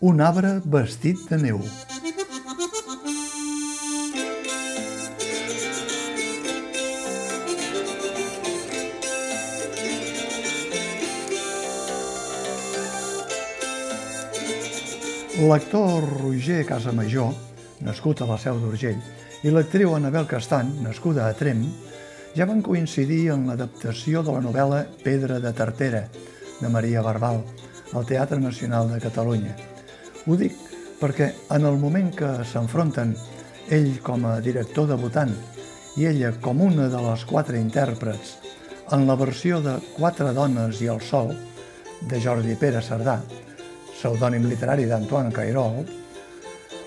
Un arbre vestit de neu. L'actor Roger Casamajor, nascut a la Seu d'Urgell, i l'actriu Anabel Castan, nascuda a Trem, ja van coincidir en l'adaptació de la novel·la Pedra de Tartera, de Maria Barbal, al Teatre Nacional de Catalunya. Ho dic perquè en el moment que s'enfronten ell com a director debutant i ella com una de les quatre intèrprets en la versió de Quatre dones i el sol de Jordi Pere Cerdà, pseudònim literari d'Antoine Cairol,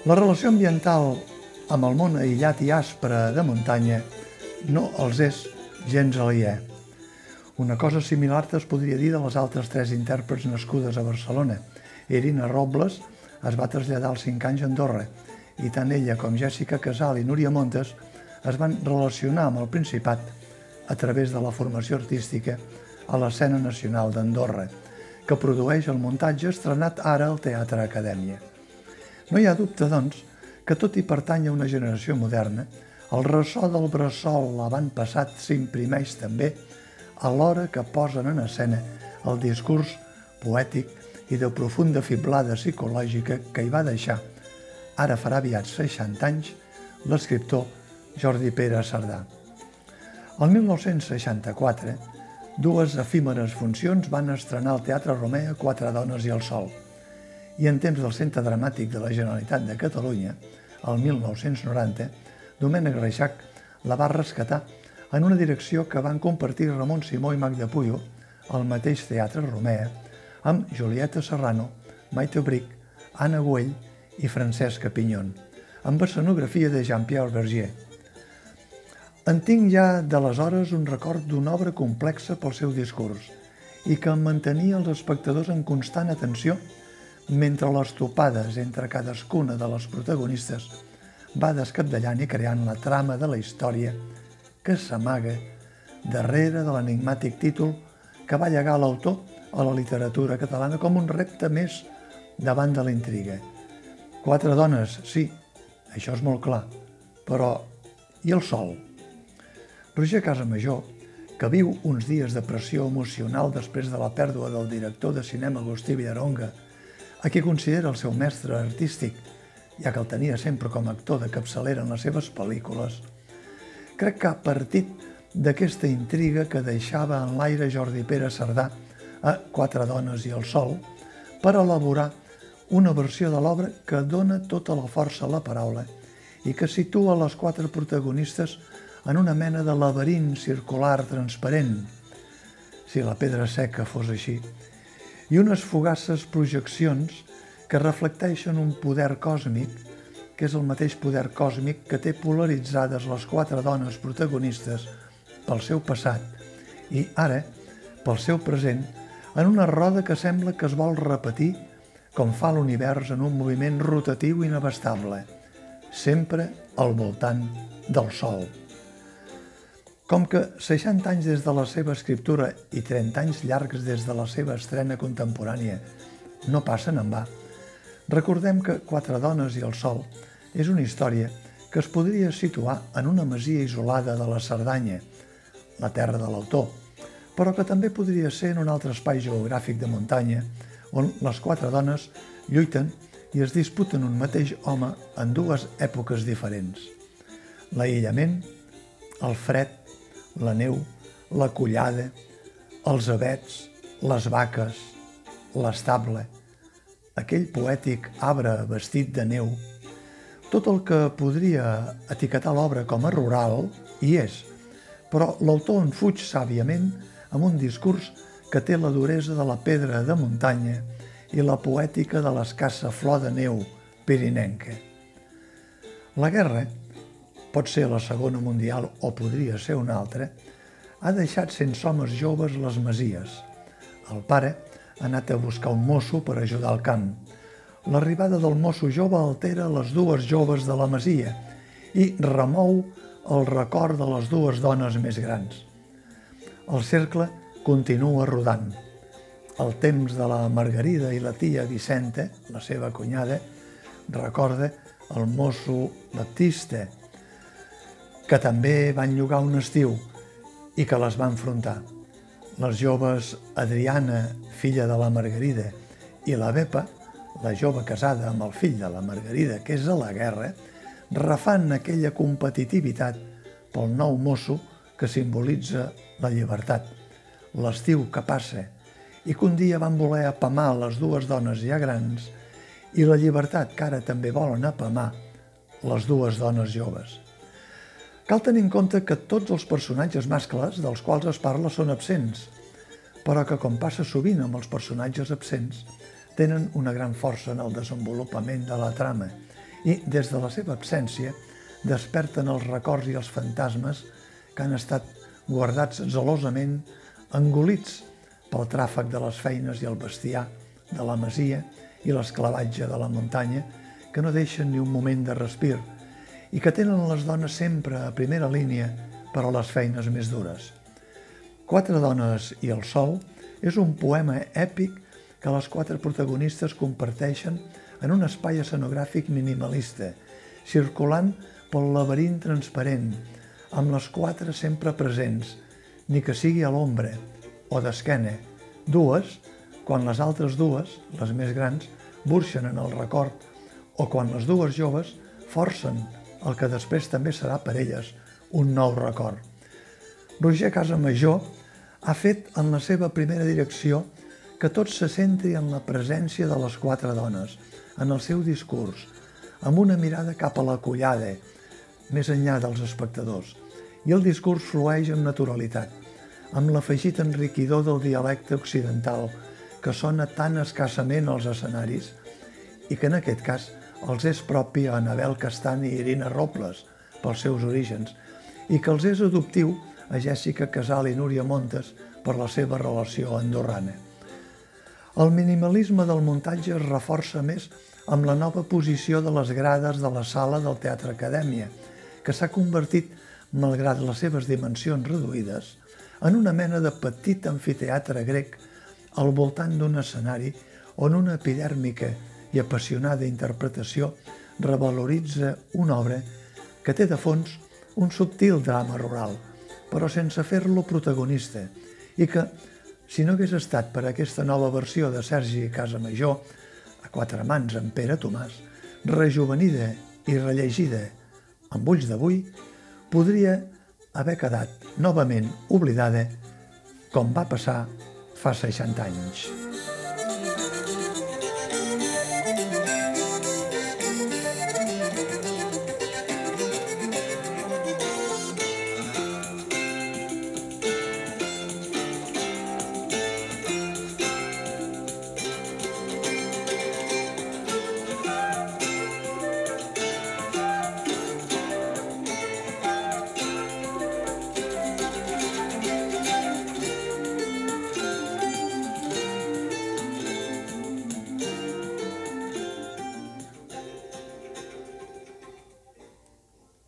la relació ambiental amb el món aïllat i aspre de muntanya no els és gens aliè. Una cosa similar es podria dir de les altres tres intèrprets nascudes a Barcelona. Irina Robles es va traslladar als 5 anys a Andorra i tant ella com Jessica Casal i Núria Montes es van relacionar amb el Principat a través de la formació artística a l'escena nacional d'Andorra, que produeix el muntatge estrenat ara al Teatre Acadèmia. No hi ha dubte, doncs, que tot i pertany a una generació moderna, el ressò del bressol l'avantpassat s'imprimeix també alhora que posen en escena el discurs poètic i de profunda fiblada psicològica que hi va deixar, ara farà aviat 60 anys, l'escriptor Jordi Pere Cerdà. El 1964, dues efímeres funcions van estrenar al Teatre Romea Quatre dones i el sol, i en temps del Centre Dramàtic de la Generalitat de Catalunya, el 1990, Domènec Reixac la va rescatar en una direcció que van compartir Ramon Simó i Magda Puyo al mateix Teatre Romea amb Julieta Serrano, Maite Bric, Anna Güell i Francesca Pinyon, amb escenografia de Jean-Pierre Berger. En tinc ja d'aleshores un record d'una obra complexa pel seu discurs i que mantenia els espectadors en constant atenció mentre les topades entre cadascuna de les protagonistes va descapdallant i creant la trama de la història que s'amaga darrere de l'enigmàtic títol que va llegar l'autor a la literatura catalana com un repte més davant de la intriga. Quatre dones, sí, això és molt clar, però i el sol? Roger Casamajor, que viu uns dies de pressió emocional després de la pèrdua del director de cinema Agustí Villaronga, a qui considera el seu mestre artístic, ja que el tenia sempre com a actor de capçalera en les seves pel·lícules, crec que a partir d'aquesta intriga que deixava en l'aire Jordi Pere Cerdà a Quatre dones i el sol per elaborar una versió de l'obra que dona tota la força a la paraula i que situa les quatre protagonistes en una mena de laberint circular transparent, si la pedra seca fos així, i unes fugaces projeccions que reflecteixen un poder còsmic que és el mateix poder còsmic que té polaritzades les quatre dones protagonistes pel seu passat i ara pel seu present en una roda que sembla que es vol repetir com fa l'univers en un moviment rotatiu inabastable, sempre al voltant del Sol. Com que 60 anys des de la seva escriptura i 30 anys llargs des de la seva estrena contemporània no passen en va, recordem que Quatre dones i el Sol és una història que es podria situar en una masia isolada de la Cerdanya, la terra de l'autor, però que també podria ser en un altre espai geogràfic de muntanya on les quatre dones lluiten i es disputen un mateix home en dues èpoques diferents. L'aïllament, el fred, la neu, la collada, els abets, les vaques, l'estable, aquell poètic arbre vestit de neu tot el que podria etiquetar l'obra com a rural hi és, però l'autor en fuig sàviament amb un discurs que té la duresa de la pedra de muntanya i la poètica de l'escassa flor de neu pirinenca. La guerra, pot ser la Segona Mundial o podria ser una altra, ha deixat sense homes joves les masies. El pare ha anat a buscar un mosso per ajudar al camp. L'arribada del mosso jove altera les dues joves de la masia i remou el record de les dues dones més grans. El cercle continua rodant. El temps de la Margarida i la tia Vicenta, la seva cunyada, recorda el mosso Baptista, que també van llogar un estiu i que les va enfrontar. Les joves Adriana, filla de la Margarida, i la Bepa, la jove casada amb el fill de la Margarida, que és a la guerra, refan aquella competitivitat pel nou mosso que simbolitza la llibertat, l'estiu que passa, i que un dia van voler apamar les dues dones ja grans i la llibertat que ara també volen apamar les dues dones joves. Cal tenir en compte que tots els personatges mascles dels quals es parla són absents, però que, com passa sovint amb els personatges absents, tenen una gran força en el desenvolupament de la trama i, des de la seva absència, desperten els records i els fantasmes que han estat guardats zelosament, engolits pel tràfic de les feines i el bestiar de la masia i l'esclavatge de la muntanya, que no deixen ni un moment de respir i que tenen les dones sempre a primera línia per a les feines més dures. Quatre dones i el sol és un poema èpic que les quatre protagonistes comparteixen en un espai escenogràfic minimalista, circulant pel laberint transparent, amb les quatre sempre presents, ni que sigui a l'ombra o d'esquena, dues, quan les altres dues, les més grans, burxen en el record, o quan les dues joves forcen el que després també serà per elles un nou record. Roger Casamajor ha fet en la seva primera direcció que tot se centri en la presència de les quatre dones, en el seu discurs, amb una mirada cap a la collada, més enllà dels espectadors, i el discurs flueix amb naturalitat, amb l'afegit enriquidor del dialecte occidental, que sona tan escassament als escenaris i que en aquest cas els és propi a Anabel Castan i Irina Robles, pels seus orígens, i que els és adoptiu a Jèssica Casal i Núria Montes per la seva relació andorrana. El minimalisme del muntatge es reforça més amb la nova posició de les grades de la sala del Teatre Acadèmia, que s'ha convertit, malgrat les seves dimensions reduïdes, en una mena de petit amfiteatre grec al voltant d'un escenari on una epidèrmica i apassionada interpretació revaloritza una obra que té de fons un subtil drama rural, però sense fer-lo protagonista, i que, si no hagués estat per aquesta nova versió de Sergi Casamajor, a quatre mans amb Pere Tomàs, rejuvenida i rellegida amb ulls d'avui, podria haver quedat novament oblidada com va passar fa 60 anys.